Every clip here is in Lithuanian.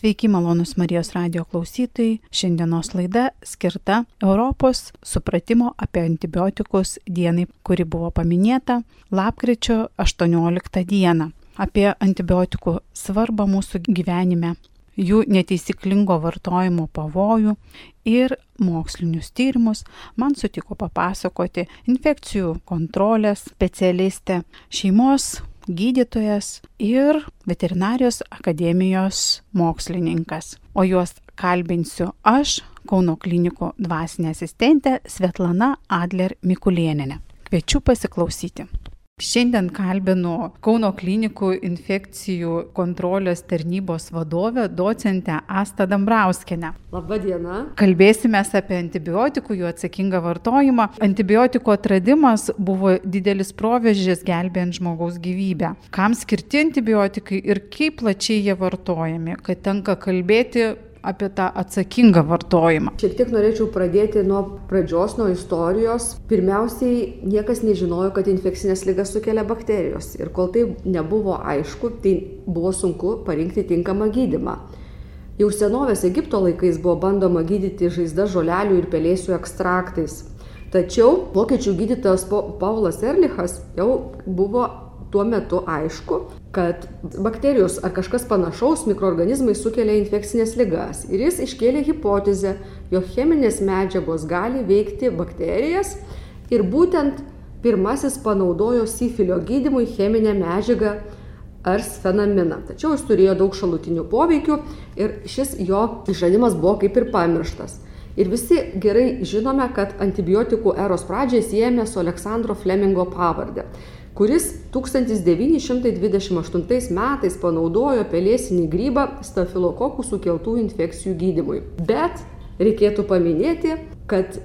Sveiki, malonus Marijos radio klausytojai. Šiandienos laida skirta Europos supratimo apie antibiotikus dienai, kuri buvo paminėta lapkričio 18 dieną. Apie antibiotikų svarbą mūsų gyvenime, jų neteisyklingo vartojimo pavojų ir mokslinius tyrimus man sutiko papasakoti infekcijų kontrolės specialistė, šeimos gydytojas ir veterinarijos akademijos mokslininkas. O juos kalbinsiu aš, Kauno klinikų dvasinė asistentė Svetlana Adler Mikulieninė. Kviečiu pasiklausyti. Šiandien kalbinu Kauno klinikų infekcijų kontrolės tarnybos vadovę, docentę Astą Dambrauskinę. Labadiena. Kalbėsime apie antibiotikų, jų atsakingą vartojimą. Antibiotikų atradimas buvo didelis proveržis gelbėjant žmogaus gyvybę. Kam skirti antibiotikai ir kaip plačiai jie vartojami, kad tenka kalbėti apie tą atsakingą vartojimą. Šiek tiek norėčiau pradėti nuo pradžios, nuo istorijos. Pirmiausiai, niekas nežinojo, kad infekcinės lygas sukelia bakterijos. Ir kol tai nebuvo aišku, tai buvo sunku parinkti tinkamą gydimą. Jau senovės Egipto laikais buvo bandoma gydyti žaizdą žolelių ir pelėsių ekstraktais. Tačiau vokiečių gydytojas Paulas Erlichas jau buvo tuo metu aišku, kad bakterijos ar kažkas panašaus mikroorganizmai sukelia infekcinės ligas. Ir jis iškėlė hipotezę, jog cheminės medžiagos gali veikti bakterijas ir būtent pirmasis panaudojo sifilio gydimui cheminę medžiagą arsfenaminą. Tačiau jis turėjo daug šalutinių poveikių ir šis jo išradimas buvo kaip ir pamirštas. Ir visi gerai žinome, kad antibiotikų eros pradžią siejame su Aleksandro Flemingo pavardė kuris 1928 metais panaudojo pelėsinį grybą stafilokokų sukeltų infekcijų gydimui. Bet reikėtų paminėti, kad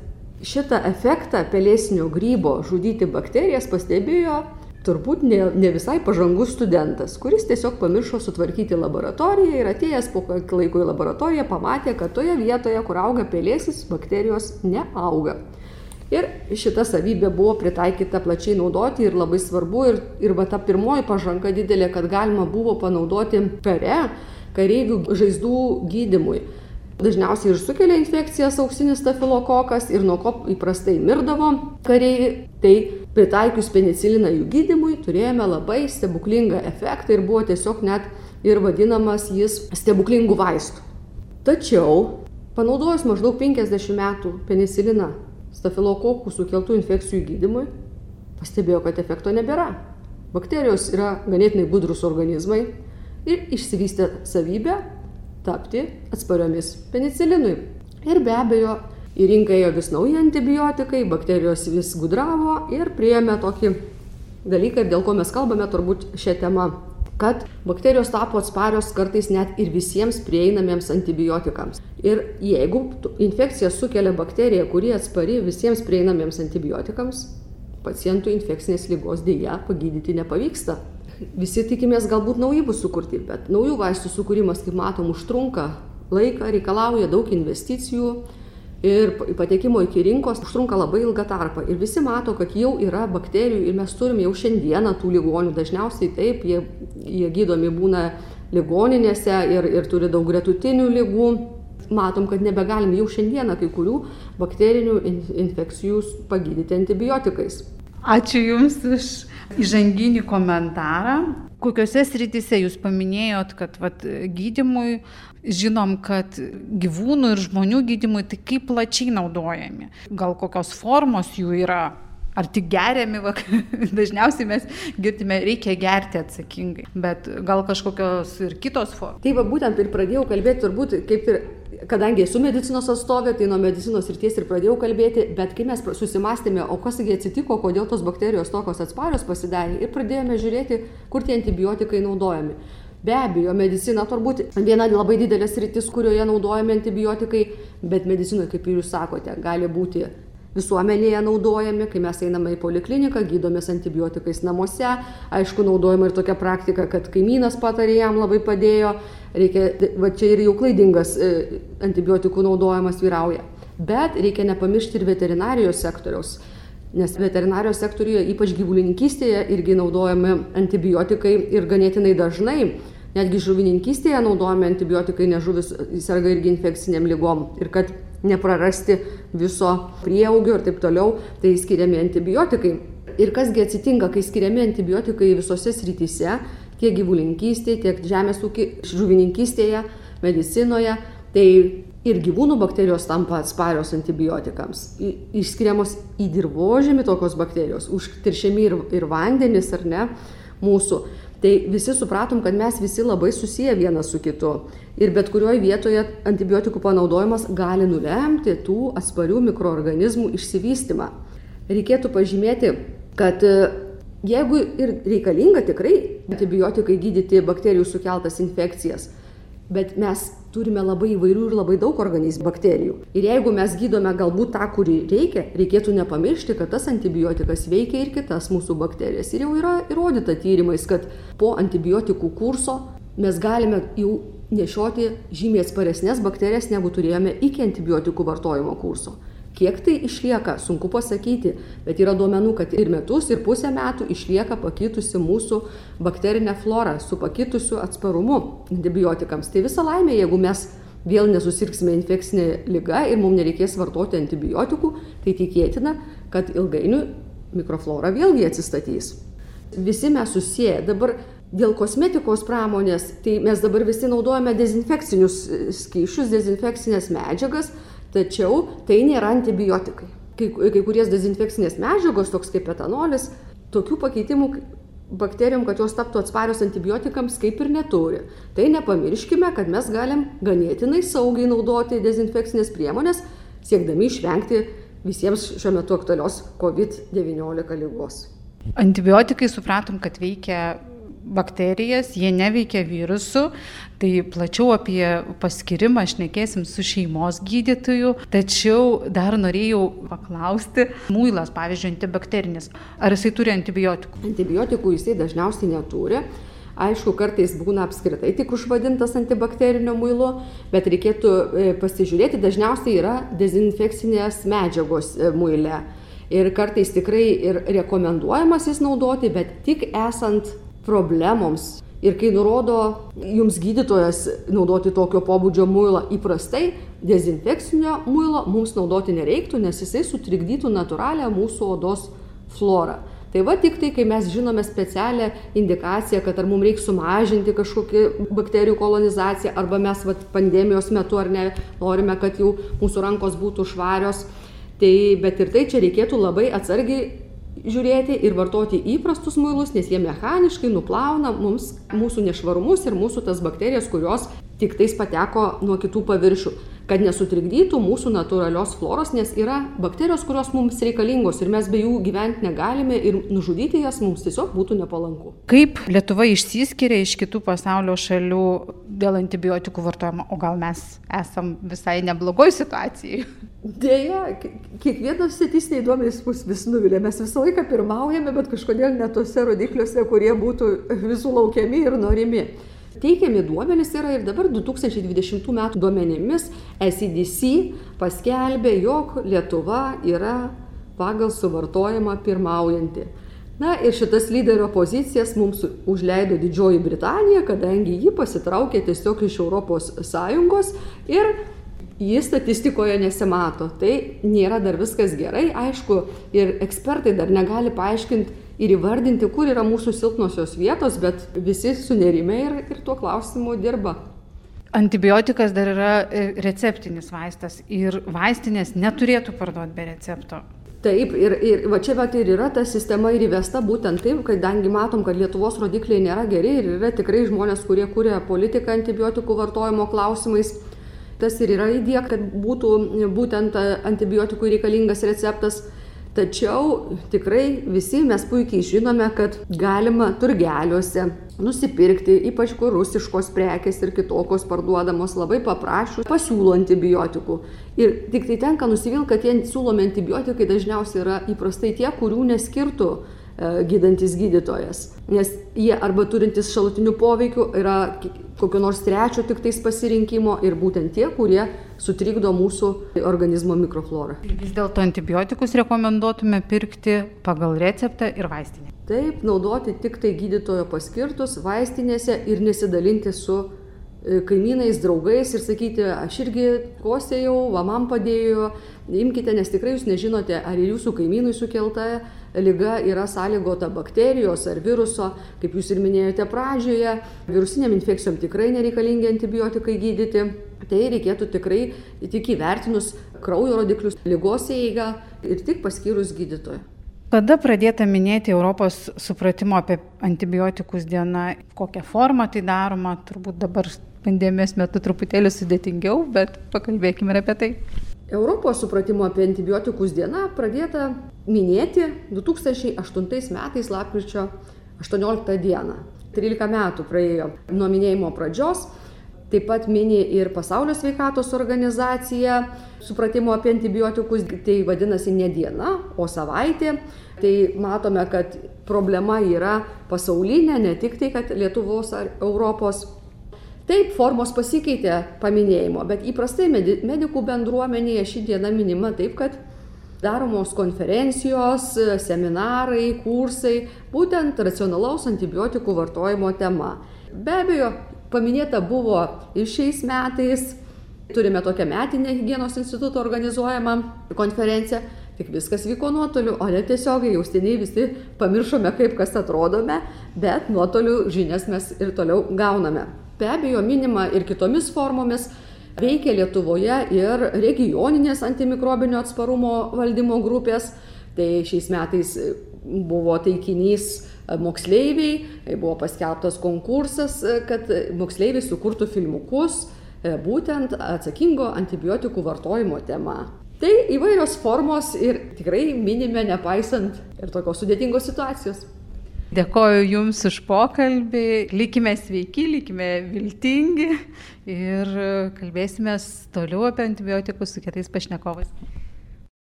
šitą efektą pelėsinio grybo žudyti bakterijas pastebėjo turbūt ne, ne visai pažangus studentas, kuris tiesiog pamiršo sutvarkyti laboratoriją ir atėjęs po laiko į laboratoriją pamatė, kad toje vietoje, kur auga pelėsis, bakterijos neauga. Ir šita savybė buvo pritaikyta plačiai naudoti ir labai svarbu. Ir, ir va ta pirmoji pažanga didelė, kad galima buvo panaudoti kare, kareivių žaizdų gydimui. Dažniausiai ir sukelia infekcijas auksinis stafilokokas ir nuo ko įprastai mirdavo kariai. Tai pritaikius peniciliną jų gydimui turėjome labai stebuklingą efektą ir buvo tiesiog net ir vadinamas jis stebuklingų vaistų. Tačiau panaudojus maždaug 50 metų peniciliną stafilokokų sukeltų infekcijų gydymui, pastebėjo, kad efekto nebėra. Bakterijos yra ganėtinai budrus organizmai ir išsivystė savybę tapti atspariomis penicilinui. Ir be abejo, į rinką ėjo vis nauji antibiotikai, bakterijos vis gudravo ir priėmė tokį dalyką, dėl ko mes kalbame turbūt šią temą kad bakterijos tapo atsparios kartais net ir visiems prieinamiems antibiotikams. Ir jeigu infekcija sukelia bakteriją, kuri atspari visiems prieinamiems antibiotikams, pacientų infekcinės lygos dėja pagydyti nepavyksta. Visi tikimės galbūt nauji bus sukurti, bet naujų vaistų sukūrimas, kaip matom, užtrunka laiką, reikalauja daug investicijų, ir patekimo iki rinkos užtrunka labai ilgą tarpą. Ir visi mato kad jau yra bakterijų ir mes turim jau šiandieną tų ligonių. Dažniausiai taip jie jie gydomi būna ligoninėse ir ir turi daug gretutinių ligų. Matom kad nebegalim jau šiandieną kai kurių bakterinių in infekcijų pagydyti antibiotikais. Ačiū jums už įžanginį komentarą. Kokiose srityse jūs paminėjot kad vat gydymui žinom kad gyvūnų ir žmonių gydymui tai kaip plačiai naudojami? Gal kokios formos jų yra? Ar tik geriami, va, dažniausiai mes girdime, reikia gerti atsakingai, bet gal kažkokios ir kitos formos. Tai va būtent ir pradėjau kalbėti, turbūt kaip ir kadangi esu medicinos atstovė, tai nuo medicinos ir ties ir pradėjau kalbėti, bet kai mes susimastėme, o kasgi atsitiko, kodėl tos bakterijos tokios atsparios pasidarė ir pradėjome žiūrėti, kur tie antibiotikai naudojami. Be abejo, medicina turbūt viena labai didelė sritis, kurioje naudojami antibiotikai, bet medicinoje, kaip ir jūs sakote, gali būti visuomenėje naudojami, kai mes einame į polikliniką, gydomės antibiotikais namuose. Aišku, naudojama ir tokia praktika, kad kaimynas patarė jam labai padėjo. Reikia, va čia ir jau klaidingas e, antibiotikų naudojimas vyrauja. Bet reikia nepamiršti ir veterinarijos sektoriaus. Nes veterinarijos sektoriuje, ypač gyvulininkystėje, irgi naudojami antibiotikai ir ganėtinai dažnai netgi žuvininkystėje naudojami antibiotikai, nes žuvis serga irgi infekciniam lygom ir kad neprarasti viso prieaugio ir taip toliau, tai skiriami antibiotikai. Ir kasgi atsitinka, kai skiriami antibiotikai visose srityse, tiek gyvulinkystėje, tiek žemės ūkį, žuvininkystėje, medicinoje, tai ir gyvūnų bakterijos tampa atsparios antibiotikams. Išskiriamos į dirbožėmį tokios bakterijos, užteršiami ir, ir vandenis ar ne mūsų. Tai visi supratom, kad mes visi labai susiję vienas su kitu. Ir bet kurioje vietoje antibiotikų panaudojimas gali nulemti tų atsparių mikroorganizmų išsivystimą. Reikėtų pažymėti, kad e, jeigu ir reikalinga tikrai antibiotikai gydyti bakterijų sukeltas infekcijas, bet mes turime labai įvairių ir labai daug organizmų bakterijų. Ir jeigu mes gydome galbūt tą, kurį reikia, reikėtų nepamiršti, kad tas antibiotikas veikia ir kitas mūsų bakterijas. Ir jau yra įrodyta tyrimais, kad po antibiotikų kurso mes galime jau nešioti žymiai atsparesnės bakterijas, negu turėjome iki antibiotikų vartojimo kurso. Kiek tai išlieka, sunku pasakyti, bet yra duomenų, kad ir metus, ir pusę metų išlieka pakitusi mūsų bakterinė flora su pakitusiu atsparumu antibiotikams. Tai visa laimė, jeigu mes vėl nesusirgsime infekcinė lyga ir mums nereikės vartoti antibiotikų, tai tikėtina, kad ilgainiui mikroflora vėlgi atsistatys. Visi mes susiję. Dabar dėl kosmetikos pramonės, tai mes dabar visi naudojame dezinfekcinius skyšius, dezinfekcinės medžiagas, Tačiau tai nėra antibiotikai. Kai, kai kurios dezinfekcinės medžiagos, toks kaip etanolis, tokių pakeitimų bakterijom, kad jos taptų atsparios antibiotikams, kaip ir neturi. Tai nepamirškime, kad mes galim ganėtinai saugiai naudoti dezinfekcinės priemonės, siekdami išvengti visiems šiuo metu aktualios COVID-19 lygos. Antibiotikai supratom, kad veikia bakterijas, jie neveikia virusų, tai plačiau apie paskirimą šnekėsim su šeimos gydytoju, tačiau dar norėjau paklausti, muilas, pavyzdžiui, antibakterinis, ar jisai turi antibiotikų? Antibiotikų jisai dažniausiai neturi. Aišku, kartais būna apskritai tik užvadintas antibakteriniu muilu, bet reikėtų e, pasižiūrėti, dažniausiai yra dezinfekcinės medžiagos e, muile. Ir kartais tikrai ir rekomenduojamas jis naudoti, bet tik esant problemoms. Ir kai nurodo jums gydytojas naudoti tokio pobūdžio muilą įprastai, dezinfekcinio muilo mums naudoti nereiktų, nes jisai sutrikdytų natūralią mūsų odos florą. Tai va tik tai, kai mes žinome specialią indikaciją, kad ar mums reikia sumažinti kažkokį bakterijų kolonizaciją, arba mes va, pandemijos metu ar ne norime, kad jau mūsų rankos būtų švarios, tai bet ir tai čia reikėtų labai atsargiai žiūrėti ir vartoti įprastus muilus, nes jie mechaniškai nuplauna mums mūsų nešvarumus ir mūsų tas bakterijas, kurios tik tais pateko nuo kitų paviršių, kad nesutrikdytų mūsų natūralios floros, nes yra bakterijos, kurios mums reikalingos ir mes be jų gyventi negalime ir nužudyti jas mums tiesiog būtų nepalanku. Kaip Lietuva išsiskiria iš kitų pasaulio šalių dėl antibiotikų vartojimo, o gal mes esam visai neblogoj situacijai? Deja, kiekvienas statistiniai duomenys mus vis nuvilia. Mes visą laiką pirmaujame, bet kažkodėl ne tose rodikliuose, kurie būtų visų laukiami ir norimi. Teikiami duomenys yra ir dabar 2020 m. duomenimis SEDC paskelbė, jog Lietuva yra pagal suvartojimą pirmaujanti. Na ir šitas lyderio pozicijas mums užleido Didžioji Britanija, kadangi ji pasitraukė tiesiog iš Europos Sąjungos ir ji statistikoje nesimato. Tai nėra dar viskas gerai, aišku, ir ekspertai dar negali paaiškinti ir įvardinti, kur yra mūsų silpnosios vietos, bet visi sunerime ir, ir tuo klausimu dirba. Antibiotikas dar yra e, receptinis vaistas ir vaistinės neturėtų parduoti be recepto. Taip, ir, ir va čia bet ir yra ta sistema ir įvesta būtent taip, kadangi matom, kad Lietuvos rodikliai nėra geri ir yra tikrai žmonės, kurie kūrė politiką antibiotikų vartojimo klausimais tas ir yra idėja, kad būtų būtent antibiotikų reikalingas receptas. Tačiau tikrai visi mes puikiai žinome, kad galima turgeliuose nusipirkti, ypač kur rusiškos prekės ir kitokios parduodamos labai paprašus, pasiūlo antibiotikų. Ir tik tai tenka nusivilti, kad tie siūlomi antibiotikai dažniausiai yra įprastai tie, kurių neskirtų gydantis gydytojas. Nes jie arba turintis šalutinių poveikių yra kokio nors trečio tik tais pasirinkimo ir būtent tie, kurie sutrikdo mūsų organizmo mikroflorą. Vis dėlto antibiotikus rekomenduotume pirkti pagal receptą ir vaistinę. Taip, naudoti tik tai gydytojo paskirtus vaistinėse ir nesidalinti su e, kaimynais, draugais ir sakyti, aš irgi kosėjau, va man padėjo, imkite, nes tikrai jūs nežinote, ar jūsų kaimynui sukelta lyga yra sąlygota bakterijos ar viruso, kaip jūs ir minėjote pradžioje, virusiniam infekcijom tikrai nereikalingi antibiotikai gydyti. Tai reikėtų tikrai tik įvertinus kraujo rodiklius, lygos eigą ir tik paskyrus gydytoją. Kada pradėta minėti Europos supratimo apie antibiotikus diena, kokią formą tai daroma, turbūt dabar pandemijos metu truputėlį sudėtingiau, bet pakalbėkime ir apie tai. Europos supratimo apie antibiotikus diena pradėta minėti 2008 metais lapkričio 18 dieną. 13 metų praėjo nuo minėjimo pradžios. Taip pat mini ir Pasaulio sveikatos organizacija supratimo apie antibiotikus, tai vadinasi ne diena, o savaitė. Tai matome, kad problema yra pasaulinė, ne tik tai, kad Lietuvos ar Europos. Taip, formos pasikeitė paminėjimo, bet įprastai medikų bendruomenėje ši diena minima taip, kad daromos konferencijos, seminarai, kursai, būtent racionalaus antibiotikų vartojimo tema. Be abejo, paminėta buvo ir šiais metais, turime tokią metinę hygienos instituto organizuojamą konferenciją, tik viskas vyko nuotoliu, o ne tiesiogiai, jau seniai visi pamiršome, kaip kas atrodome, bet nuotoliu žinias mes ir toliau gauname. Be abejo, minima ir kitomis formomis, veikia Lietuvoje ir regioninės antimikrobinio atsparumo valdymo grupės. Tai šiais metais buvo taikinys moksleiviai, buvo paskelbtas konkursas, kad moksleiviai sukurtų filmukus E, būtent atsakingo antibiotikų vartojimo tema. Tai įvairios formos ir tikrai minime nepaisant ir tokios sudėtingos situacijos. Dėkoju Jums už pokalbį, likime sveiki, likime viltingi ir kalbėsime toliau apie antibiotikus su kitais pašnekovais.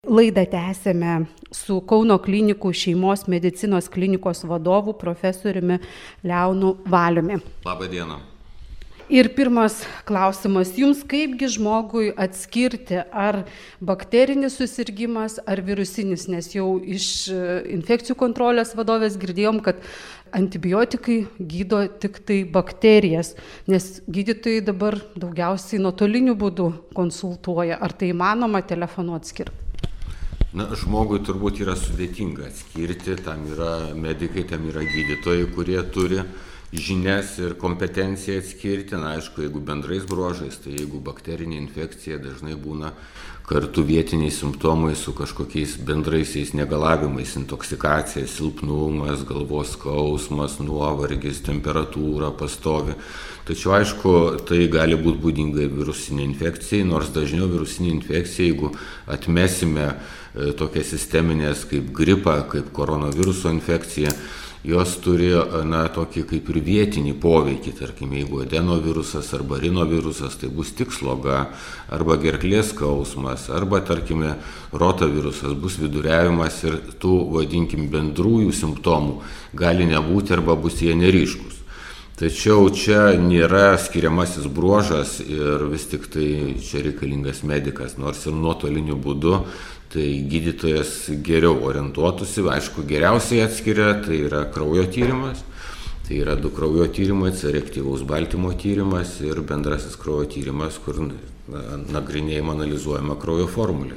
Laidą tęsėme su Kauno klinikų šeimos medicinos klinikos vadovu profesoriumi Leonu Valiumi. Labą dieną. Ir pirmas klausimas jums, kaipgi žmogui atskirti, ar bakterinis susirgymas, ar virusinis, nes jau iš e, infekcijų kontrolės vadovės girdėjom, kad antibiotikai gydo tik tai bakterijas, nes gydytojai dabar daugiausiai nuotoliniu būdu konsultuoja. Ar tai įmanoma telefonu atskirti? Na, žmogui turbūt yra sudėtinga atskirti, tam yra medikai, tam yra gydytojai, kurie turi žinias ir kompetenciją atskirti, na aišku, jeigu bendrais bruožais, tai jeigu bakterinė infekcija dažnai būna kartu vietiniai simptomai su kažkokiais bendraisiais negalavimais, intoksikacija, silpnumas, galvos skausmas, nuovargis, temperatūra pastovi. Tačiau aišku, tai gali būti būdinga virusinė infekcija, nors dažniau virusinė infekcija, jeigu atmesime e, tokias sisteminės kaip gripa, kaip koronaviruso infekcija, jos turi na tokį kaip ir vietinį poveikį tarkim jeigu adenovirusas arba rinovirusas tai bus tik sloga arba gerklės skausmas arba tarkime rotavirusas bus viduriavimas ir tų vadinkim bendrųjų simptomų gali nebūti arba bus jie neryškūs Tačiau čia nėra skiriamasis bruožas ir vis tik tai čia reikalingas medikas, nors ir nuotoliniu būdu tai gydytojas geriau orientuotųsi, aišku, geriausiai atskiria, tai yra kraujo tyrimas, tai yra du kraujo tyrimai, reaktyvaus baltymo tyrimas ir bendrasis kraujo tyrimas, kur nagrinėjama, analizuojama kraujo formulė.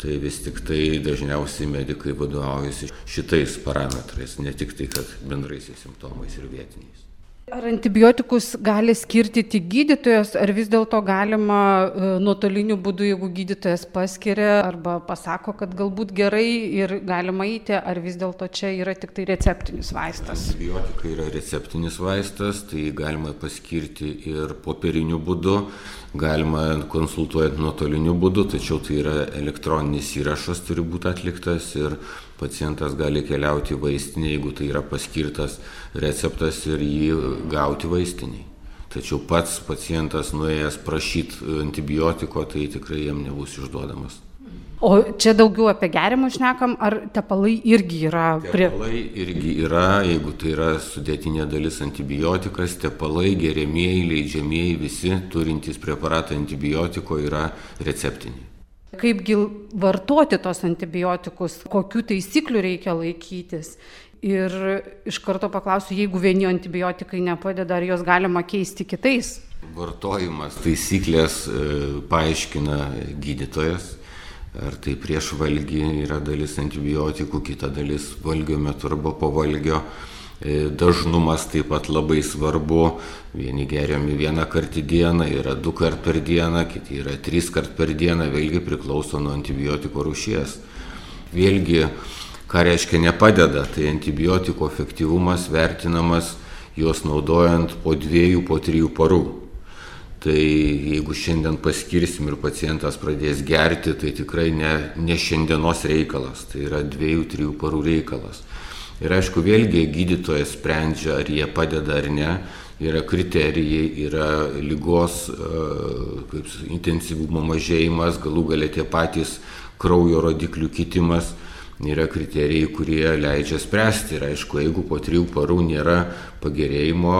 Tai vis tik tai dažniausiai medikai vadovaujasi šitais parametrais, ne tik tai, kad bendraisiais simptomais ir vietiniais. Ar antibiotikus gali skirti tik gydytojas, ar vis dėlto galima e, nuotoliniu būdu, jeigu gydytojas paskiria arba pasako, kad galbūt gerai ir galima eiti, ar vis dėlto čia yra tik tai receptinis vaistas? Antibiotikai yra receptinis vaistas, tai galima paskirti ir popieriniu būdu, galima konsultuojant nuotoliniu būdu, tačiau tai yra elektroninis įrašas turi būti atliktas ir pacientas gali keliauti į vaistinę, jeigu tai yra paskirtas receptas ir jį gauti vaistiniai. Tačiau pats pacientas nuėjęs prašyti antibiotiko, tai tikrai jam nebus išduodamas. O čia daugiau apie gerimus šnekam, ar tepalai irgi yra prie... Tepalai irgi yra, jeigu tai yra sudėtinė dalis antibiotikas, tepalai geriamieji, leidžiamieji, visi turintys preparatą antibiotiko yra receptiniai. Kaipgi vartoti tos antibiotikus, kokių taisyklių reikia laikytis. Ir iš karto paklausiu, jeigu vieni antibiotikai nepadeda, ar juos galima keisti kitais? Vartojimas taisyklės e, paaiškina gydytojas ar tai prieš valgį yra dalis antibiotikų, kita dalis valgio metu arba po valgio. E, dažnumas taip pat labai svarbu. Vieni geriami vieną kartą į dieną, yra du kart per dieną, kiti yra tris kart per dieną, vėlgi priklauso nuo antibiotiko rušies. Vėlgi, ką reiškia nepadeda, tai antibiotiko efektyvumas vertinamas juos naudojant po dviejų, po trijų parų. Tai jeigu šiandien paskirsim ir pacientas pradės gerti, tai tikrai ne, ne šiandienos reikalas, tai yra dviejų, trijų parų reikalas. Ir aišku, vėlgi gydytojas sprendžia, ar jie padeda ar ne, yra kriterijai, yra lygos kaip, intensyvumo mažėjimas, galų galia tie patys kraujo rodiklių kitimas yra kriterijai, kurie leidžia spręsti. Ir aišku, jeigu po trijų parų nėra pagerėjimo,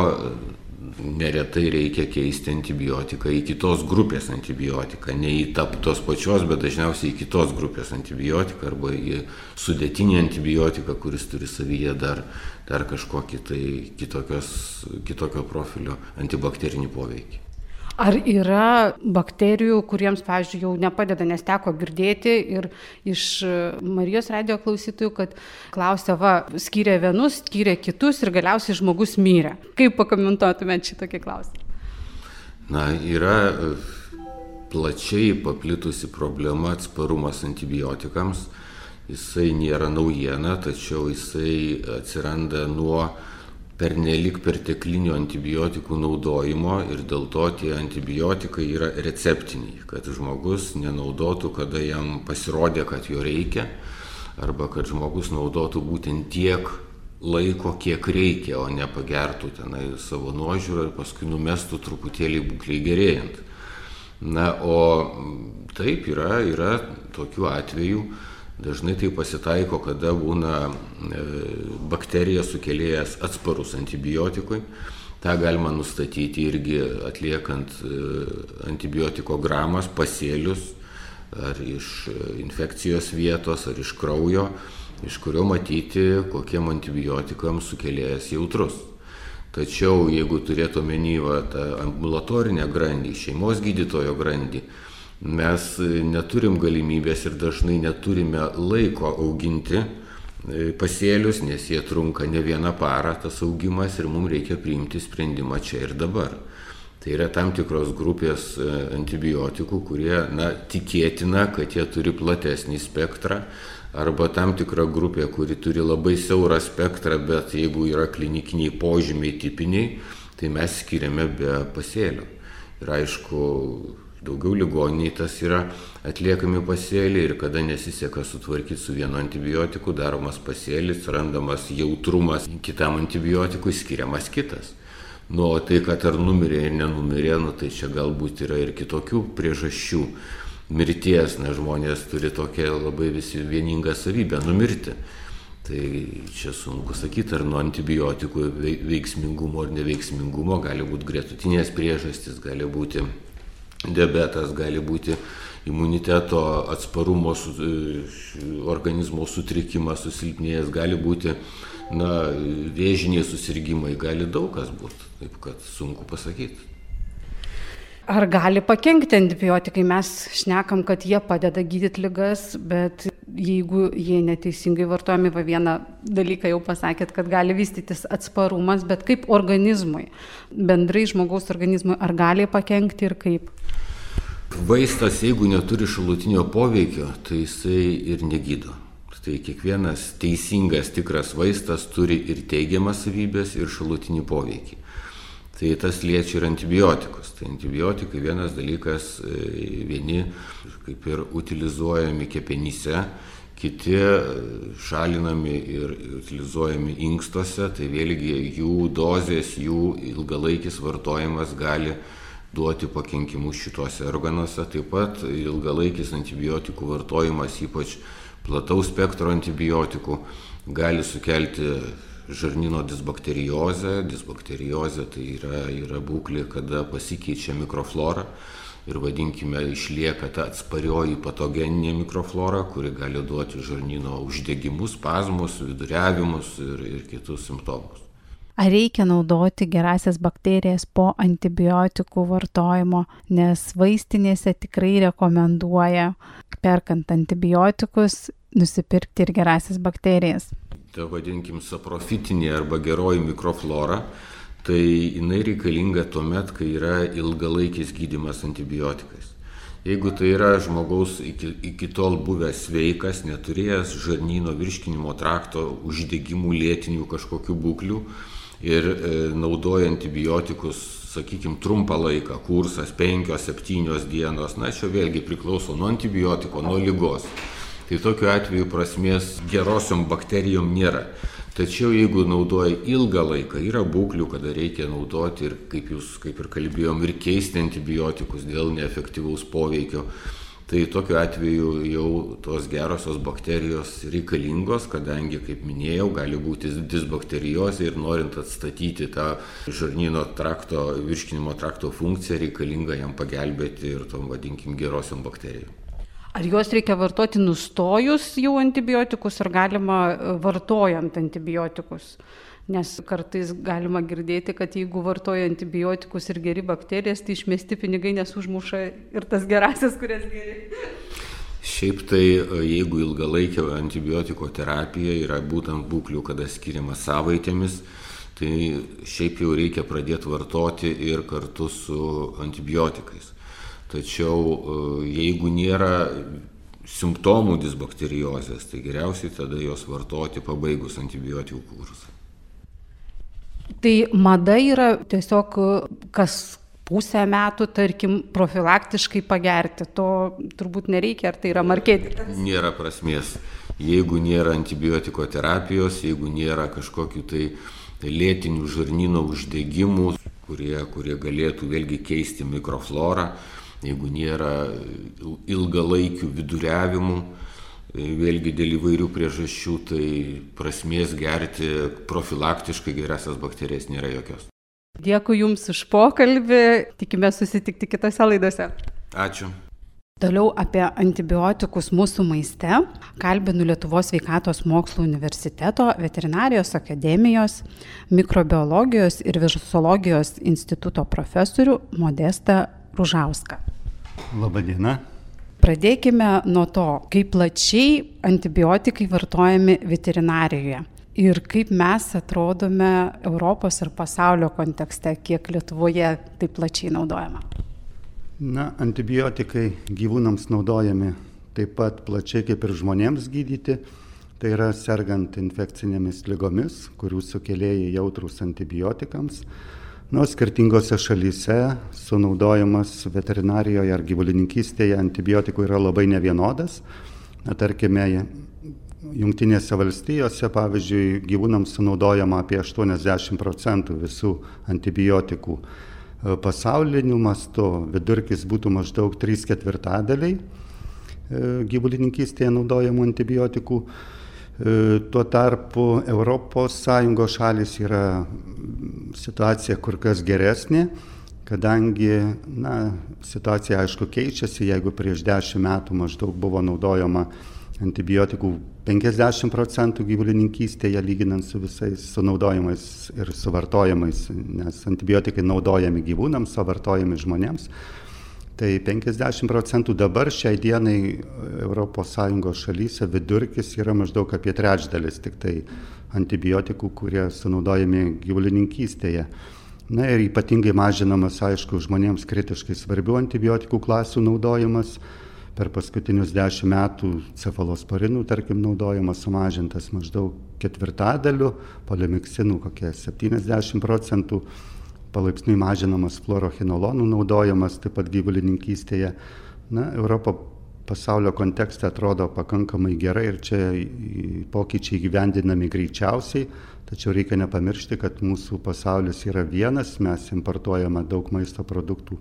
neretai reikia keisti antibiotiką į kitos grupės antibiotiką, ne į tos pačios, bet dažniausiai į kitos grupės antibiotiką arba į sudėtinį antibiotiką, kuris turi savyje dar, dar kažkokį tai kitokios, kitokio profilio antibakterinį poveikį. Ar yra bakterijų, kuriems, pavyzdžiui, jau nepadeda, nes teko girdėti ir iš Marijos radio klausytojų, kad klausė, va, skyrė vienus, skyrė kitus ir galiausiai žmogus mirė. Kaip pakomentuotumėt šitokį klausimą? Na, yra e, plačiai paplitusi problema atsparumas antibiotikams. Jisai nėra naujiena, tačiau jisai atsiranda nuo pernelik perteklinių antibiotikų naudojimo ir dėl to tie antibiotikai yra receptiniai, kad žmogus nenaudotų, kada jam pasirodė, kad jo reikia, arba kad žmogus naudotų būtent tiek laiko, kiek reikia, o ne pagertų tenai savo nuožiūrą ir paskui numestų truputėlį būklį gerėjant. Na, o taip yra, yra tokių atvejų, Dažnai tai pasitaiko, kada būna e, bakterija sukėlėjas atsparus antibiotikui. Ta galima nustatyti irgi atliekant e, antibiotiko gramas, pasėlius, ar iš e, infekcijos vietos, ar iš kraujo, iš kurio matyti, kokiem antibiotikams sukėlėjas jautrus. Tačiau jeigu turėtų omeny tą ambulatorinę grandį, šeimos gydytojo grandį, mes neturim galimybės ir dažnai neturime laiko auginti e, pasėlius, nes jie trunka ne vieną parą tas augimas ir mums reikia priimti sprendimą čia ir dabar. Tai yra tam tikros grupės e, antibiotikų, kurie, na, tikėtina, kad jie turi platesnį spektrą, arba tam tikra grupė, kuri turi labai siaurą spektrą, bet jeigu yra klinikiniai požymiai tipiniai, tai mes skiriame be pasėlio. Ir aišku, daugiau ligoniniai tas yra atliekami pasėliai ir kada nesiseka sutvarkyti su vienu antibiotiku, daromas pasėlis, randamas jautrumas kitam antibiotikui, skiriamas kitas. Nu, o tai, kad ar numirė ir nenumirė, nu, tai čia galbūt yra ir kitokių priežasčių mirties, nes žmonės turi tokią labai visi vieningą savybę - numirti. Tai čia sunku sakyti, ar nuo antibiotikų veiksmingumo ar neveiksmingumo gali būti gretutinės priežastys, gali būti diabetas, gali būti imuniteto atsparumo e, organizmo sutrikimas, susilpnėjęs, gali būti na, vėžiniai susirgymai, gali daug kas būti, taip kad sunku pasakyti. Ar gali pakengti antibiotikai? Mes šnekam, kad jie padeda gydyti lygas, bet jeigu jie neteisingai vartojami, va vieną dalyką jau pasakėt, kad gali vystytis atsparumas, bet kaip organizmui, bendrai žmogaus organizmui, ar gali pakengti ir kaip? Vaistas, jeigu neturi šalutinio poveikio, tai jisai ir negydo. Tai kiekvienas teisingas, tikras vaistas turi ir teigiamas savybės, ir šalutinį poveikį. Tai tas liečia ir antibiotikus. Tai antibiotikai vienas dalykas, e, vieni kaip ir utilizuojami kepenyse, kiti e, šalinami ir utilizuojami inkstuose, tai vėlgi jų dozės, jų ilgalaikis vartojimas gali duoti pakenkimus šituose organuose. Taip pat ilgalaikis antibiotikų vartojimas, ypač plataus spektro antibiotikų, gali sukelti žarnyno disbakteriozę. Disbakteriozė tai yra, yra būklė, kada pasikeičia mikroflora ir vadinkime išlieka ta atsparioji patogeninė mikroflora, kuri gali duoti žarnyno uždegimus, spazmus, viduriavimus ir, ir kitus simptomus. Ar reikia naudoti gerasias bakterijas po antibiotikų vartojimo, nes vaistinėse tikrai rekomenduoja, perkant antibiotikus, nusipirkti ir gerasias bakterijas. Ta vadinkim saprofitinė arba geroji mikroflora tai jinai reikalinga tuomet, kai yra ilgalaikis gydimas antibiotikais. Jeigu tai yra žmogaus iki, iki tol buvęs sveikas, neturėjęs žarnyno virškinimo trakto uždegimų lėtinių kažkokių būklių ir e, naudoja antibiotikus, sakykime, trumpą laiką, kursas 5-7 dienos, na, čia vėlgi priklauso nuo antibiotiko, nuo lygos. Tai tokiu atveju prasmės gerosiom bakterijom nėra. Tačiau jeigu naudoja ilgą laiką, yra būklių, kada reikia naudoti ir, kaip jūs kaip ir kalbėjom, ir keisti antibiotikus dėl neefektyvaus poveikio, tai tokiu atveju jau tos gerosios bakterijos reikalingos, kadangi, kaip minėjau, gali būti disbakteriozė ir norint atstatyti tą žarnyno trakto, virškinimo trakto funkciją, reikalinga jam pagelbėti ir tom vadinkim gerosiom bakterijom. Ar juos reikia vartoti nustojus jau antibiotikus, ar galima e, vartojant antibiotikus? Nes kartais galima girdėti, kad jeigu vartoja antibiotikus ir geri bakterijas, tai išmesti pinigai nesužmuša ir tas gerasis, kurias geri. Šiaip tai, e, jeigu ilgalaikio antibiotiko terapija yra būtent būklių, kada skiriama savaitėmis, tai šiaip jau reikia pradėti vartoti ir kartu su antibiotikais. Tačiau e, jeigu nėra simptomų disbakteriozės, tai geriausiai tada jos vartoti pabaigus antibiotikų kursą. Tai mada yra tiesiog kas pusę metų, tarkim, profilaktiškai pagerti. To turbūt nereikia, ar tai yra marketingas? Nėra prasmės. Jeigu nėra antibiotiko terapijos, jeigu nėra kažkokių tai lėtinių žarnyno uždegimų, kurie, kurie galėtų vėlgi keisti mikroflorą, jeigu nėra ilgalaikių viduriavimų, vėlgi dėl įvairių priežasčių, tai prasmės gerti profilaktiškai gerasias bakterijas nėra jokios. Dėkui Jums už pokalbį, tikime susitikti kitose laidose. Ačiū. Toliau apie antibiotikus mūsų maiste kalbinu Lietuvos sveikatos mokslo universiteto, veterinarijos akademijos, mikrobiologijos ir virusologijos instituto profesorių Modestą Ružauską. Labadiena. Pradėkime nuo to, kaip plačiai antibiotikai vartojami veterinarijoje ir kaip mes atrodome Europos ir pasaulio kontekste, kiek Lietuvoje taip plačiai naudojama. Na, antibiotikai gyvūnams naudojami taip pat plačiai kaip ir žmonėms gydyti. Tai yra sergant infekcinėmis lygomis, kurių sukėlėjai jautrus antibiotikams nu skirtingose šalyse sunaudojimas veterinarijoje ar gyvulininkystėje antibiotikų yra labai nevienodas. Na, tarkime, Junktinėse valstijose, pavyzdžiui, gyvūnams sunaudojama apie 80 procentų visų antibiotikų. Pasauliniu mastu vidurkis būtų maždaug 3 ketvirtadaliai e, gyvulininkystėje naudojamų antibiotikų. E, tuo tarpu ES šalis yra situacija kur kas geresnė, kadangi na, situacija aišku keičiasi, jeigu prieš 10 metų maždaug buvo naudojama antibiotikų 50 procentų gyvulininkystėje lyginant su visais sunaudojimais ir suvartojimais, nes antibiotikai naudojami gyvūnams, o vartojami žmonėms tai penkiasdešimt procentų dabar šiai dienai europos sąjungos šalyse vidurkis yra maždaug apie trečdalis tiktai antibiotikų kurie sunaudojami gyvulininkystėje. Na ir ypatingai mažinamas aišku žmonėms kritiškai svarbių antibiotikų klasių naudojimas. Per paskutinius dešimt metų cefalosporinų tarkim naudojimas sumažintas maždaug ketvirtadaliu polimiksinų kokie septyniasdešimt procentų palaipsniui mažinamas fluorochinolonų naudojimas taip pat gyvulininkystėje. Na, Europa pasaulio kontekste atrodo pakankamai gerai ir čia pokyčiai gyvendinami greičiausiai, tačiau reikia nepamiršti, kad mūsų pasaulis yra vienas, mes importuojame daug maisto produktų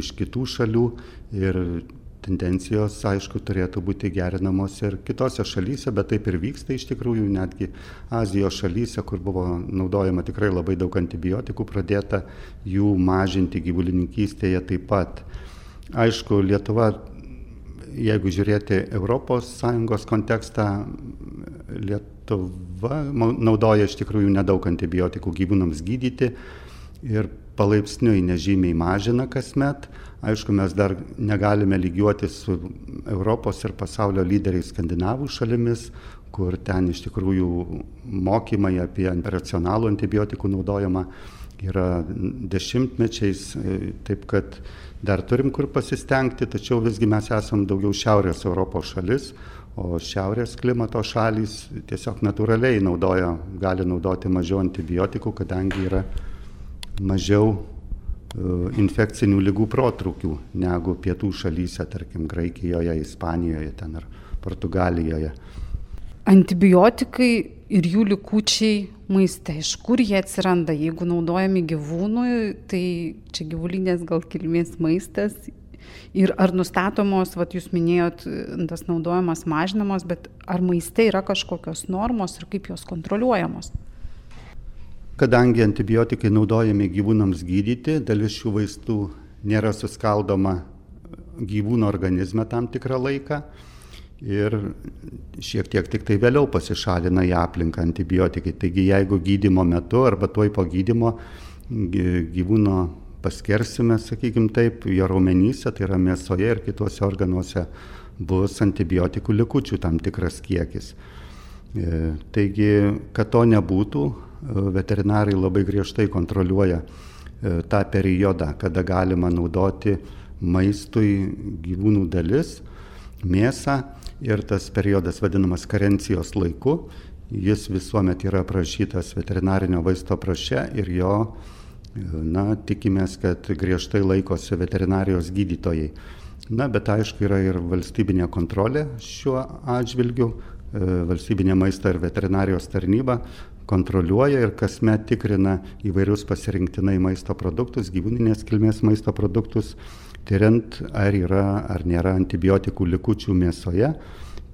iš kitų šalių ir tendencijos, aišku, turėtų būti gerinamos ir kitose šalyse, bet taip ir vyksta iš tikrųjų, netgi Azijos šalyse, kur buvo naudojama tikrai labai daug antibiotikų, pradėta jų mažinti gyvulininkystėje taip pat. Aišku, Lietuva, jeigu žiūrėti ES kontekstą, Lietuva naudoja iš tikrųjų nedaug antibiotikų gyvūnams gydyti ir palaipsniui nežymiai mažina kasmet. Aišku, mes dar negalime lygiuoti su Europos ir pasaulio lyderiais skandinavų šalimis, kur ten iš tikrųjų mokymai apie racionalų antibiotikų naudojimą yra dešimtmečiais, taip kad dar turim kur pasistengti, tačiau visgi mes esam daugiau Šiaurės Europos šalis, o Šiaurės klimato šalys tiesiog natūraliai naudoja, gali naudoti mažiau antibiotikų, kadangi yra mažiau E, infekcinių lygų protrukių negu pietų šalyse, tarkim, Graikijoje, Ispanijoje ten ar Portugalijoje. Antibiotikai ir jų likučiai maiste, iš kur jie atsiranda, jeigu naudojami gyvūnui, tai čia gyvulinės gal kilmės maistas. Ir ar nustatomos, vat jūs minėjot, tas naudojimas mažinamas, bet ar maiste yra kažkokios normos ir kaip jos kontroliuojamos? Kadangi antibiotikai naudojami gyvūnams gydyti, dalis šių vaistų nėra suskaldoma gyvūno organizme tam tikrą laiką ir šiek tiek tik tai vėliau pasišalina į aplinką antibiotikai. Taigi jeigu gydimo metu arba tuoj po gydimo gyvūno paskersime, sakykime taip, jo raumenyse, tai yra mėsoje ir kituose organuose bus antibiotikų likučių tam tikras kiekis. E, taigi, kad to nebūtų, veterinarai labai griežtai kontroliuoja e, tą periodą, kada galima naudoti maistui gyvūnų dalis, mėsą ir tas periodas vadinamas karencijos laiku. Jis visuomet yra aprašytas veterinarinio vaisto praše ir jo, e, na, tikimės, kad griežtai laikosi veterinarijos gydytojai. Na, bet aišku, yra ir valstybinė kontrolė šiuo atžvilgiu, e, valstybinė maisto ir veterinarijos tarnyba kontroliuoja ir kasmet tikrina įvairius pasirinktinai maisto produktus, gyvūninės kilmės maisto produktus, tyriant, ar yra ar nėra antibiotikų likučių mėsoje,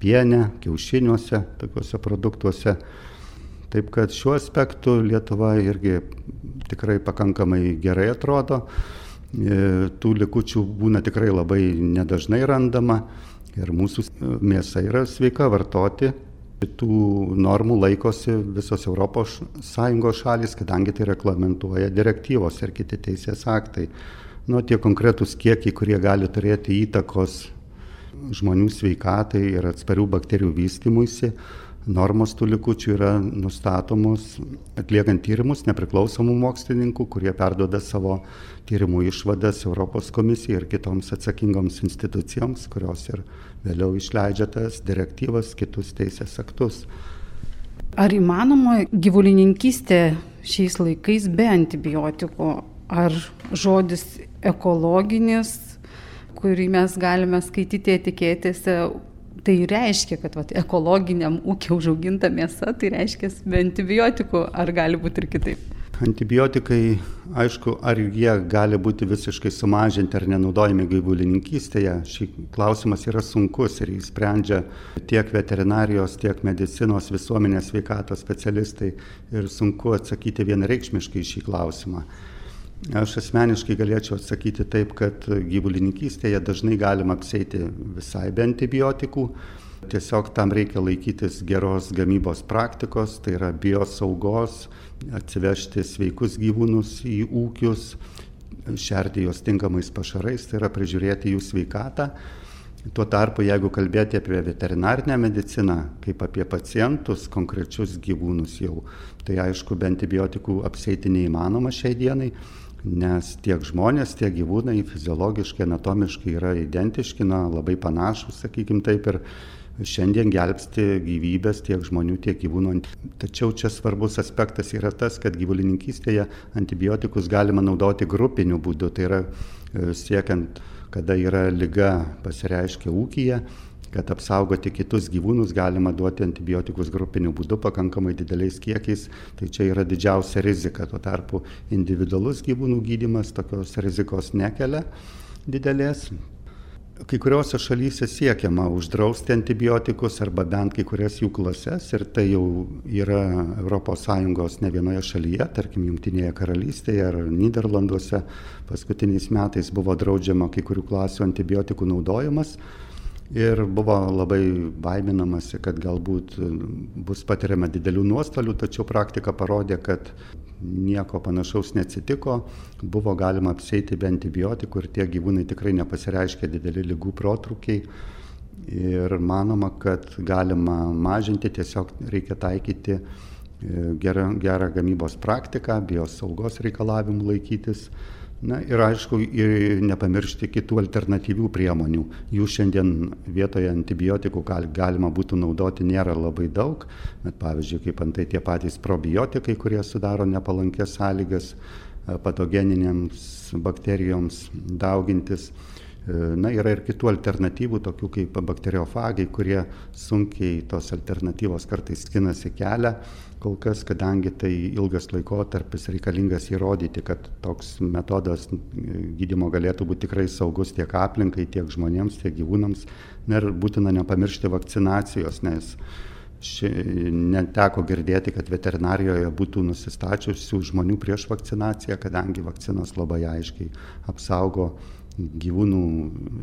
piene, kiaušiniuose, tokiuose produktuose. Taip kad šiuo aspektu Lietuva irgi tikrai pakankamai gerai atrodo. E, tų likučių būna tikrai labai nedažnai randama ir mūsų mėsa yra sveika vartoti, Tų normų laikosi visos ES šalis, kadangi tai reglamentuoja direktyvos ir kiti teisės aktai. Nu, tie konkretūs kiekiai, kurie gali turėti įtakos žmonių sveikatai ir atsparių bakterijų vystimuisi, normos tų likučių yra nustatomos atliekant tyrimus nepriklausomų mokslininkų, kurie perduoda savo tyrimų išvadas Europos komisijai ir kitoms atsakingoms institucijoms, kurios ir vėliau išleidžia tas direktyvas, kitus teisės aktus. Ar įmanoma gyvulininkystė šiais laikais be antibiotikų? Ar žodis ekologinis, kurį mes galime skaityti etiketėse, tai reiškia, kad vat, ekologiniam ūkiai užauginta mėsa, tai reiškia be antibiotikų, ar gali būti ir kitaip? Antibiotikai, aišku, ar jie gali būti visiškai sumažinti ar nenaudojami gyvulininkystėje, šį klausimas yra sunkus ir jį sprendžia tiek veterinarijos, tiek medicinos visuomenės sveikatos specialistai ir sunku atsakyti vienareikšmiškai šį klausimą. Aš asmeniškai galėčiau atsakyti taip, kad gyvulininkystėje dažnai galima apseiti visai be antibiotikų, Tiesiog tam reikia laikytis geros gamybos praktikos, tai yra biosaugos, atsivežti sveikus gyvūnus į ūkius, šerti juos tinkamais pašarais, tai yra prižiūrėti jų sveikatą. Tuo tarpu, jeigu kalbėti apie veterinarinę mediciną, kaip apie pacientus, konkrečius gyvūnus jau, tai aišku, be antibiotikų apseiti neįmanoma šiai dienai, nes tiek žmonės, tiek gyvūnai fiziologiškai, anatomiškai yra identiški, na, labai panašus, sakykime taip, ir šiandien gelbsti gyvybės tiek žmonių, tiek gyvūnų. Tačiau čia svarbus aspektas yra tas, kad gyvulininkystėje antibiotikus galima naudoti grupiniu būdu, tai yra e, siekiant kada yra lyga pasireiškia ūkyje, kad apsaugoti kitus gyvūnus galima duoti antibiotikus grupiniu būdu pakankamai dideliais kiekiais, tai čia yra didžiausia rizika. Tuo tarpu individualus gyvūnų gydimas tokios rizikos nekelia didelės. Kai kuriuose šalyse siekiama uždrausti antibiotikus arba bent kai kurias jų klases ir tai jau yra ES ne vienoje šalyje, tarkim Junktinėje karalystėje ar Niderlanduose paskutiniais metais buvo draudžiama kai kurių klasių antibiotikų naudojimas ir buvo labai baiminamasi, kad galbūt bus patiriama didelių nuostolių, tačiau praktika parodė, kad nieko panašaus neatsitiko, buvo galima apseiti be antibiotikų ir tie gyvūnai tikrai nepasireiškia dideli lygų protrukiai. Ir manoma, kad galima mažinti, tiesiog reikia taikyti e, gerą, gerą gamybos praktiką, biosaugos reikalavimų laikytis na ir aišku ir nepamiršti kitų alternatyvių priemonių. Jų šiandien vietoje antibiotikų gal galima būtų naudoti nėra labai daug. Bet pavyzdžiui kaip antai tie patys probiotikai kurie sudaro nepalankias sąlygas e, patogeninėms bakterijoms daugintis. E, Na, yra ir kitų alternatyvų, tokių kaip bakteriofagai, kurie sunkiai tos alternatyvos kartais skinasi kelią kol kas kadangi tai ilgas laikotarpis reikalingas įrodyti kad toks metodas gydymo galėtų būt tikrai saugus tiek aplinkai tiek žmonėms tiek gyvūnams. Na ir būtina nepamiršti vakcinacijos nes ši neteko girdėti kad veterinarijoje būtų nusistačiusių žmonių prieš vakcinaciją kadangi vakcinos labai aiškiai apsaugo gyvūnų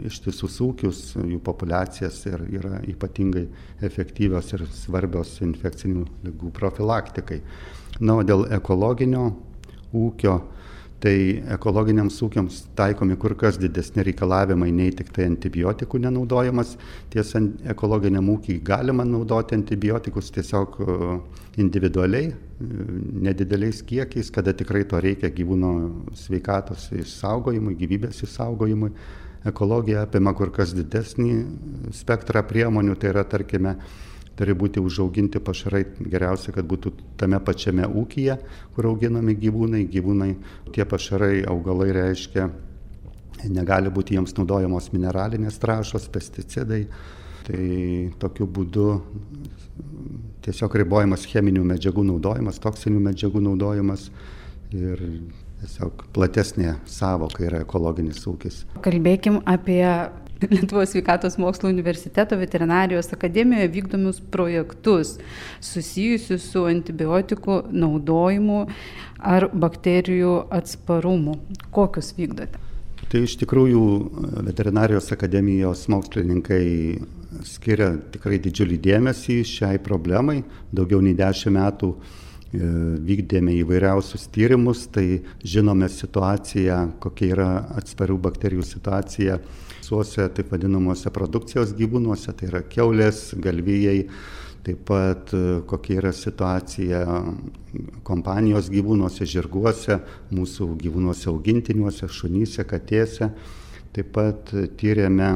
ištisus ūkius, jų populiacijas ir yra ypatingai efektyvios ir svarbios infekcinių lygų profilaktikai. Na, o dėl ekologinio ūkio tai ekologiniams ūkiams taikomi kur kas didesni reikalavimai nei tik tai antibiotikų nenaudojimas. Tiesa, ekologiniam ūkiai galima naudoti antibiotikus tiesiog e, individualiai, nedideliais kiekiais, kada tikrai to reikia gyvūno sveikatos išsaugojimui, gyvybės išsaugojimui. Ekologija apima kur kas didesnį spektrą priemonių, tai yra, tarkime, turi būti užauginti pašarai geriausia, kad būtų tame pačiame ūkyje, kur auginami gyvūnai. Gyvūnai, tie pašarai, augalai reiškia, negali būti jiems naudojamos mineralinės trašos, pesticidai. Tai tokiu būdu tiesiog ribojamas cheminių medžiagų naudojimas, toksinių medžiagų naudojimas ir tiesiog platesnė savoka yra ekologinis ūkis. Kalbėkim apie Lietuvos sveikatos mokslo universiteto veterinarijos akademijoje vykdomus projektus susijusius su antibiotikų naudojimu ar bakterijų atsparumu. Kokius vykdote? Tai iš tikrųjų veterinarijos akademijos mokslininkai skiria tikrai didžiulį dėmesį šiai problemai. Daugiau nei dešimt metų e, vykdėme įvairiausius tyrimus, tai žinome situaciją, kokia yra atsparių bakterijų situacija visuose taip vadinamuose produkcijos gyvūnuose, tai yra keulės, galvijai, taip pat e, kokia yra situacija kompanijos gyvūnuose, žirguose, mūsų gyvūnuose augintiniuose, šunyse, katėse. Taip pat tyrėme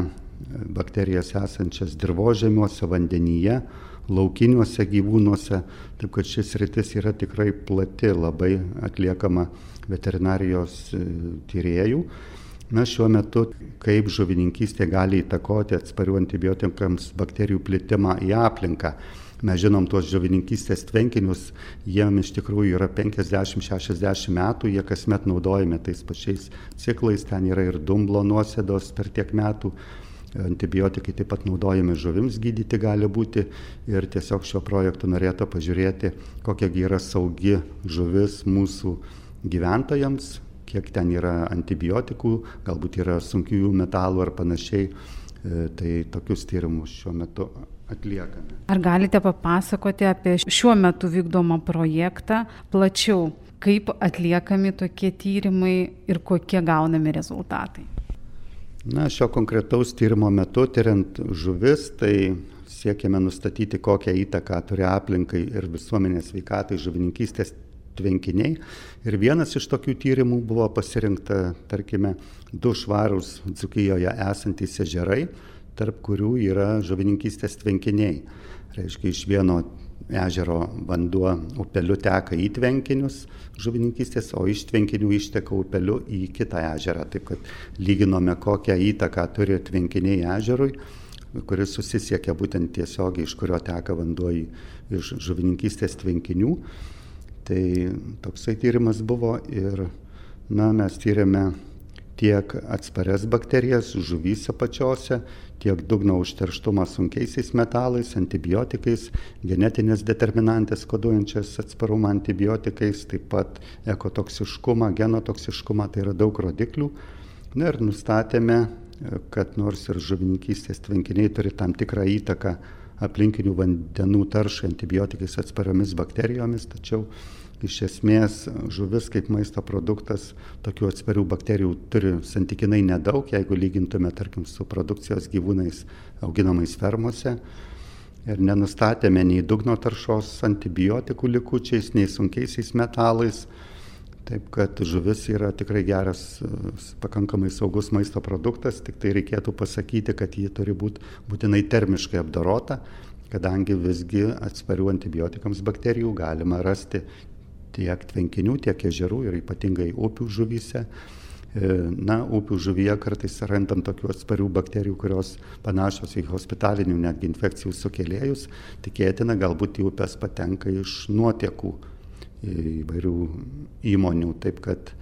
bakterijas esančias dirbožėmiuose, vandenyje, laukiniuose gyvūnuose. Taip kad šis rytis yra tikrai plati, labai atliekama veterinarijos e, tyriejų na šiuo metu kaip žuvininkystė gali įtakoti atsparių antibiotikams bakterijų plitimą į aplinką. Mes žinom tuos žuvininkystės tvenkinius, jiem iš tikrųjų yra 50-60 metų, jie kasmet naudojami tais pačiais ciklais, ten yra ir dumblo nuosėdos per tiek metų, antibiotikai taip pat naudojami žuvims gydyti gali būti ir tiesiog šio projektu norėtų pažiūrėti, kokia yra saugi žuvis mūsų gyventojams, kiek ten yra antibiotikų, galbūt yra sunkiųjų metalų ar panašiai. E, tai tokius tyrimus šiuo metu atliekame. Ar galite papasakoti apie šiuo metu vykdomą projektą plačiau? Kaip atliekami tokie tyrimai ir kokie gaunami rezultatai? Na, šio konkretaus tyrimo metu, tyriant žuvis, tai siekiame nustatyti, kokią įtaką turi aplinkai ir visuomenės veikatai žuvininkystės tvenkiniai. Ir vienas iš tokių tyrimų buvo pasirinkta, tarkime, du švarūs Dzukijoje esantys ežerai, tarp kurių yra žuvininkystės tvenkiniai. Reiškia, iš vieno ežero vanduo upeliu teka į tvenkinius žuvininkystės, o iš tvenkinių išteka upeliu į kitą ežerą. Taip kad lyginome, kokią įtaką turi tvenkiniai ežerui, kuris susisiekia būtent tiesiogiai, iš kurio teka vanduo į, iš žuvininkystės tvenkinių. Tai toksai tyrimas buvo ir na, mes tyrėme tiek atsparias bakterijas žuvyse pačiose, tiek dugno užterštumą sunkiaisiais metalais, antibiotikais, genetinės determinantės koduojančias atsparumą antibiotikais, taip pat ekotoksiškumą, genotoksiškumą, tai yra daug rodiklių. Na ir nustatėme, kad nors ir žuvininkystės tvenkiniai turi tam tikrą įtaką aplinkinių vandenų taršai antibiotikais atspariomis bakterijomis, tačiau iš esmės žuvis kaip maisto produktas tokių atsparių bakterijų turi santykinai nedaug, jeigu lygintume, tarkim, su produkcijos gyvūnais auginamais fermose. Ir nenustatėme nei dugno taršos antibiotikų likučiais, nei sunkiaisiais metalais. Taip kad žuvis yra tikrai geras, pakankamai saugus maisto produktas, tik tai reikėtų pasakyti, kad ji turi būti būtinai termiškai apdorota, kadangi visgi atsparių antibiotikams bakterijų galima rasti tiek tvenkinių, tiek ežerų ir ypatingai upių žuvyse. E, na, upių žuvyje kartais randam tokių atsparių bakterijų, kurios panašios į hospitalinių netgi infekcijų sukėlėjus. Tikėtina, galbūt į upės patenka iš nuotekų įvairių įmonių. Taip kad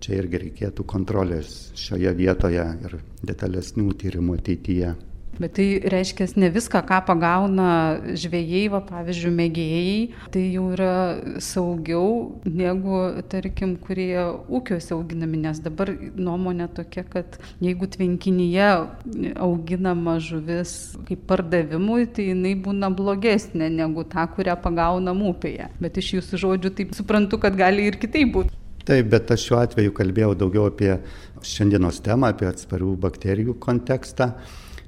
čia irgi reikėtų kontrolės šioje vietoje ir detalesnių tyrimų ateityje. Bet tai reiškia, ne viską, ką pagauna žvėjai, va, pavyzdžiui, mėgėjai, tai jau yra saugiau negu, tarkim, kurie ūkiuose auginami, nes dabar nuomonė tokia, kad jeigu tvenkinyje auginama žuvis kaip pardavimui, tai jinai būna blogesnė negu ta, kurią pagaunam upėje. Bet iš jūsų žodžių taip suprantu, kad gali ir kitaip būti. Taip, bet aš šiuo atveju kalbėjau daugiau apie šiandienos temą, apie atsparių bakterijų kontekstą.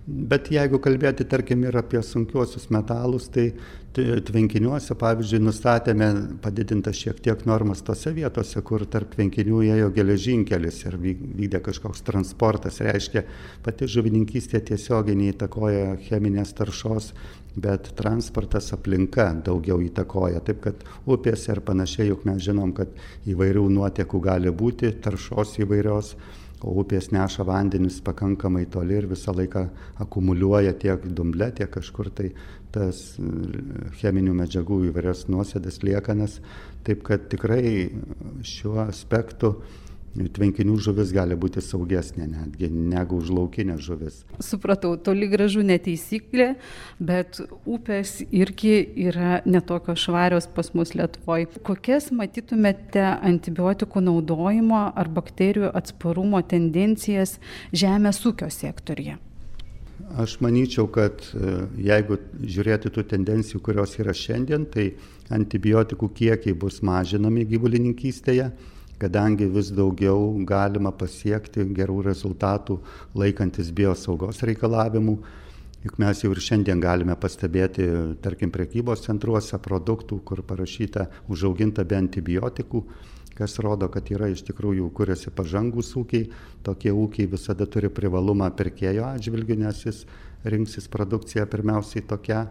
Bet jeigu kalbėti, tarkim, ir apie sunkiuosius metalus, tai tvenkiniuose, pavyzdžiui, nustatėme padidintas šiek tiek normas tose vietose, kur tarp tvenkinių ėjo geležinkelis ir vykdė kažkoks transportas. Reiškia, pati žuvininkystė tiesiogiai neįtakoja cheminės taršos, bet transportas aplinka daugiau įtakoja. Taip kad upėse ir panašiai, juk mes žinom, kad įvairių nuotekų gali būti, taršos įvairios o upės neša vandenis pakankamai toli ir visą laiką akumuliuoja tiek dumble, tiek kažkur tai tas e, cheminių medžiagų įvairias nuosėdas liekanas. Taip kad tikrai šiuo aspektu tvenkinių žuvis gali būti saugesnė netgi negu užlaukinė žuvis. Supratau, toli gražu neteisyklė, bet upės irgi yra netokios švarios pas mus Lietuvoje. Kokias matytumėte antibiotikų naudojimo ar bakterijų atsparumo tendencijas žemės ūkio sektorija? Aš manyčiau, kad e, jeigu žiūrėti tų tendencijų, kurios yra šiandien, tai antibiotikų kiekiai bus mažinami gyvulininkystėje kadangi vis daugiau galima pasiekti gerų rezultatų laikantis biosaugos reikalavimų. Juk mes jau ir šiandien galime pastebėti, tarkim, prekybos centruose produktų, kur parašyta užauginta be antibiotikų, kas rodo, kad yra iš tikrųjų kuriasi pažangus ūkiai. Tokie ūkiai visada turi privalumą pirkėjo atžvilgiu, nes jis rinksis produkciją pirmiausiai tokia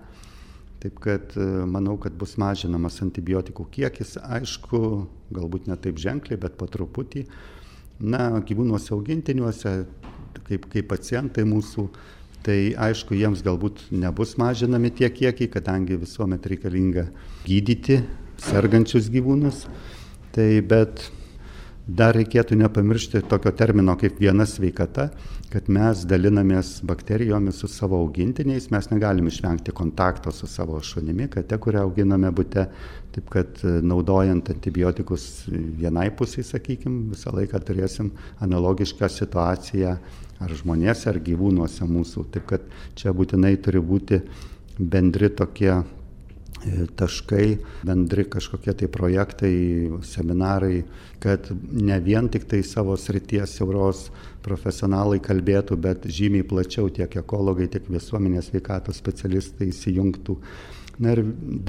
Taip kad e, manau, kad bus mažinamas antibiotikų kiekis, aišku, galbūt ne taip ženkliai, bet po truputį. Na, gyvūnuose augintiniuose, kaip, kaip pacientai mūsų, tai aišku, jiems galbūt nebus mažinami tie kiekiai, kadangi visuomet reikalinga gydyti sergančius gyvūnus. Tai bet dar reikėtų nepamiršti tokio termino kaip viena sveikata, kad mes dalinamės bakterijomis su savo augintiniais, mes negalim išvengti kontakto su savo šunimi, kate, kurią auginame būte, taip kad e, naudojant antibiotikus vienai pusiai, sakykime, visą laiką turėsim analogišką situaciją ar žmonėse, ar gyvūnuose mūsų. Taip kad čia būtinai turi būti bendri tokie E, taškai, bendri kažkokie tai projektai, seminarai, kad ne vien tik tai savo srities siauros profesionalai kalbėtų, bet žymiai plačiau tiek ekologai, tiek visuomenės veikatos specialistai įsijungtų. Na ir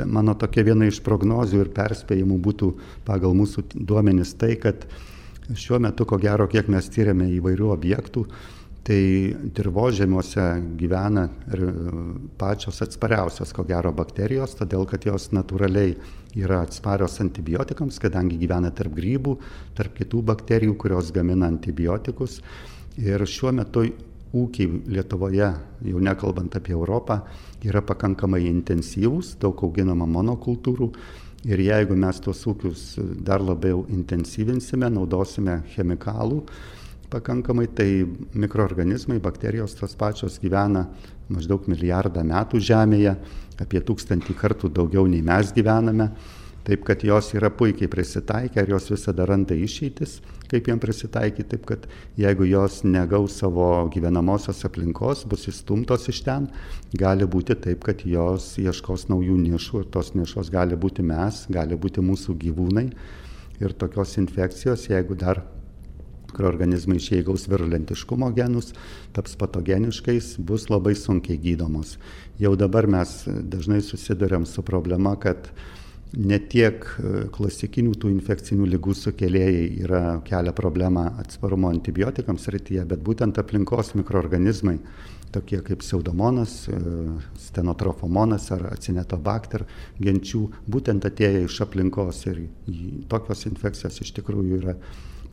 mano tokia viena iš prognozių ir perspėjimų būtų pagal mūsų duomenis tai, kad šiuo metu, ko gero, kiek mes tyriame įvairių objektų, Tai dirbožėmiuose gyvena ir pačios atspariausios, ko gero, bakterijos, todėl kad jos natūraliai yra atsparios antibiotikams, kadangi gyvena tarp grybų, tarp kitų bakterijų, kurios gamina antibiotikus. Ir šiuo metu ūkiai Lietuvoje, jau nekalbant apie Europą, yra pakankamai intensyvūs, daug auginama monokultūrų. Ir jeigu mes tuos ūkius dar labiau intensyvinsime, naudosime chemikalų pakankamai, tai mikroorganizmai, bakterijos tos pačios gyvena maždaug milijardą metų Žemėje, apie tūkstantį kartų daugiau nei mes gyvename. Taip kad jos yra puikiai prisitaikę ir jos visada randa išeitis, kaip jiem prisitaikyti. Taip kad jeigu jos negaus savo gyvenamosios aplinkos, bus įstumtos iš ten, gali būti taip, kad jos ieškos naujų nišų ir tos nišos gali būti mes, gali būti mūsų gyvūnai. Ir tokios infekcijos, jeigu dar mikroorganizmai išėgaus virulentiškumo genus, taps patogeniškais, bus labai sunkiai gydomos. Jau dabar mes dažnai susidurėm su problema, kad ne tiek e, klasikinių tų infekcinių lygų sukėlėjai yra kelia problemą atsparumo antibiotikams rytyje, bet būtent aplinkos mikroorganizmai, tokie kaip pseudomonas, e, stenotrofomonas ar acinetobakter genčių, būtent atėję iš aplinkos ir tokios infekcijos iš tikrųjų yra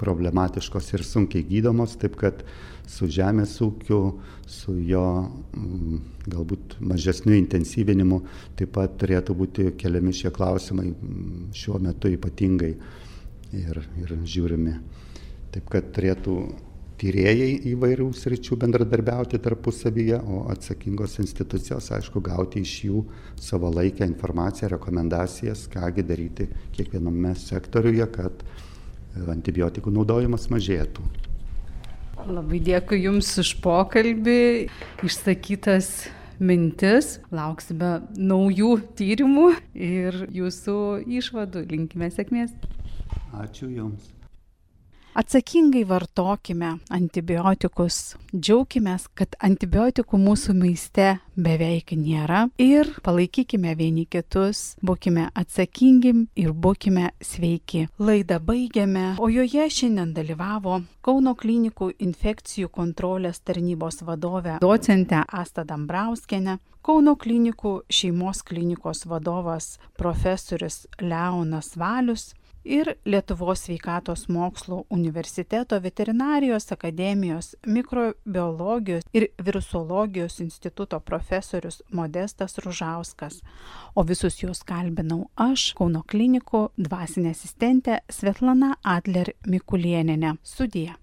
problematiškos ir sunkiai gydomos, taip kad su žemės ūkiu, su jo mm, galbūt mažesniu intensyvinimu taip pat turėtų būti keliami šie klausimai mm, šiuo metu ypatingai ir, ir žiūrimi. Taip kad turėtų tyrėjai įvairių sričių bendradarbiauti tarpusavyje, o atsakingos institucijos, aišku, gauti iš jų savo laikę informaciją, rekomendacijas, kągi daryti kiekviename sektoriuje, kad antibiotikų naudojimas mažėtų. Labai dėkui Jums už pokalbį, išsakytas mintis, lauksime naujų tyrimų ir Jūsų išvadų. Linkime sėkmės. Ačiū Jums. Atsakingai vartokime antibiotikus, džiaukimės, kad antibiotikų mūsų maiste beveik nėra ir palaikykime vieni kitus, būkime atsakingi ir būkime sveiki. Laidą baigiame, o joje šiandien dalyvavo Kauno klinikų infekcijų kontrolės tarnybos vadovė docentė Asta Dambrauskenė, Kauno klinikų šeimos klinikos vadovas profesorius Leonas Valius ir Lietuvos sveikatos mokslų universiteto veterinarijos akademijos mikrobiologijos ir virusologijos instituto profesorius Modestas Ružauskas. O visus juos kalbinau aš, Kauno klinikų dvasinė asistentė Svetlana Adler Mikulieninė. Sudie.